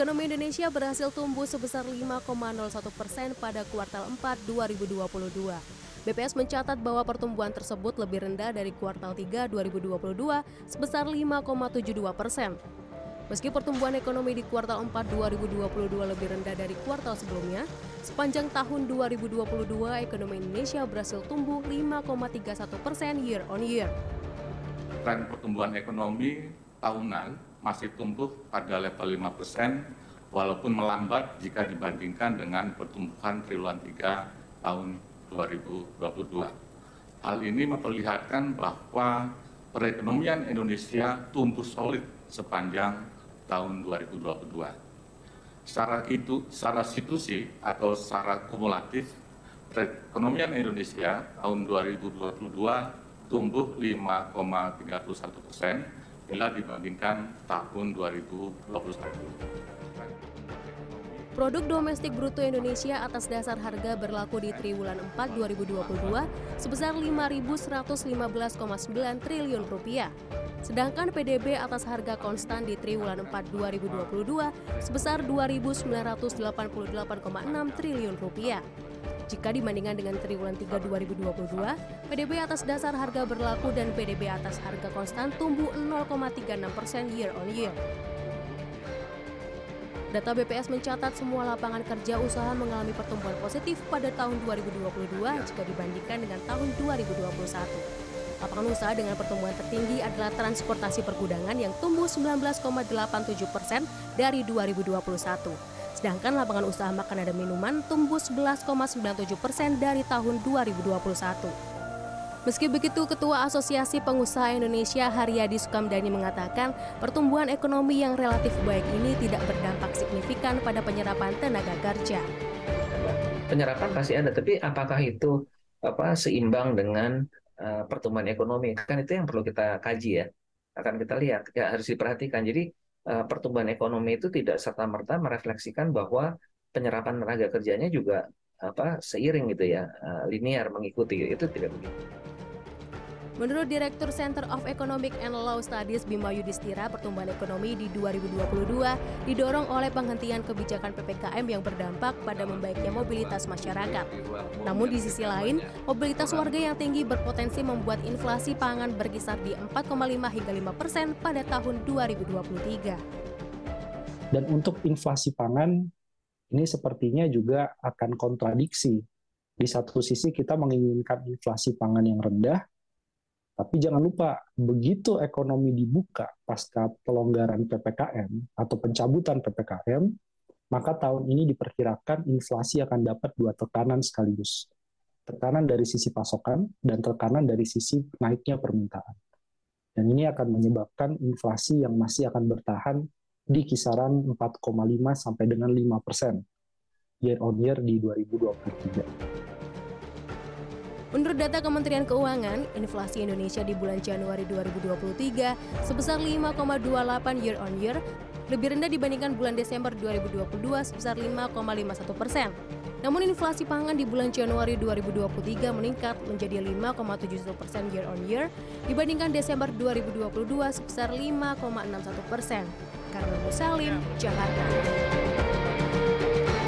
Ekonomi Indonesia berhasil tumbuh sebesar 5,01 persen pada kuartal 4 2022. BPS mencatat bahwa pertumbuhan tersebut lebih rendah dari kuartal 3 2022 sebesar 5,72 persen. Meski pertumbuhan ekonomi di kuartal 4 2022 lebih rendah dari kuartal sebelumnya, sepanjang tahun 2022 ekonomi Indonesia berhasil tumbuh 5,31 persen year on year. Tren pertumbuhan ekonomi tahunan masih tumbuh pada level 5 persen, walaupun melambat jika dibandingkan dengan pertumbuhan triwulan 3 tahun 2022. Hal ini memperlihatkan bahwa perekonomian Indonesia tumbuh solid sepanjang tahun 2022. Secara itu, secara situsi atau secara kumulatif, perekonomian Indonesia tahun 2022 tumbuh 5,31 persen bila dibandingkan tahun 2021. Produk domestik bruto Indonesia atas dasar harga berlaku di triwulan 4 2022 sebesar 5.115,9 triliun rupiah. Sedangkan PDB atas harga konstan di triwulan 4 2022 sebesar 2.988,6 triliun rupiah. Jika dibandingkan dengan triwulan 3 2022, PDB atas dasar harga berlaku dan PDB atas harga konstan tumbuh 0,36 persen year on year. Data BPS mencatat semua lapangan kerja usaha mengalami pertumbuhan positif pada tahun 2022 jika dibandingkan dengan tahun 2021. Lapangan usaha dengan pertumbuhan tertinggi adalah transportasi pergudangan yang tumbuh 19,87 persen dari 2021. Sedangkan lapangan usaha makanan dan minuman tumbuh 11,97 persen dari tahun 2021. Meski begitu, Ketua Asosiasi Pengusaha Indonesia Haryadi Sukamdani mengatakan pertumbuhan ekonomi yang relatif baik ini tidak berdampak signifikan pada penyerapan tenaga kerja. Penyerapan pasti ada, tapi apakah itu apa seimbang dengan uh, pertumbuhan ekonomi? Kan itu yang perlu kita kaji ya. Akan kita lihat, ya harus diperhatikan. Jadi Eh, pertumbuhan ekonomi itu tidak serta merta merefleksikan bahwa penyerapan tenaga kerjanya juga apa seiring gitu ya eh, linear mengikuti itu tidak begitu. Menurut Direktur Center of Economic and Law Studies Bima Yudhistira, pertumbuhan ekonomi di 2022 didorong oleh penghentian kebijakan PPKM yang berdampak pada membaiknya mobilitas masyarakat. Namun di sisi lain, mobilitas warga yang tinggi berpotensi membuat inflasi pangan berkisar di 4,5 hingga 5 persen pada tahun 2023. Dan untuk inflasi pangan, ini sepertinya juga akan kontradiksi. Di satu sisi kita menginginkan inflasi pangan yang rendah, tapi jangan lupa, begitu ekonomi dibuka pasca pelonggaran PPKM atau pencabutan PPKM, maka tahun ini diperkirakan inflasi akan dapat dua tekanan sekaligus. Tekanan dari sisi pasokan dan tekanan dari sisi naiknya permintaan. Dan ini akan menyebabkan inflasi yang masih akan bertahan di kisaran 4,5 sampai dengan 5 persen year on year di 2023. Menurut data Kementerian Keuangan, inflasi Indonesia di bulan Januari 2023 sebesar 5,28 year on year, lebih rendah dibandingkan bulan Desember 2022 sebesar 5,51 persen. Namun inflasi pangan di bulan Januari 2023 meningkat menjadi 5,71 persen year on year dibandingkan Desember 2022 sebesar 5,61 persen. Karena Musalim, Jakarta.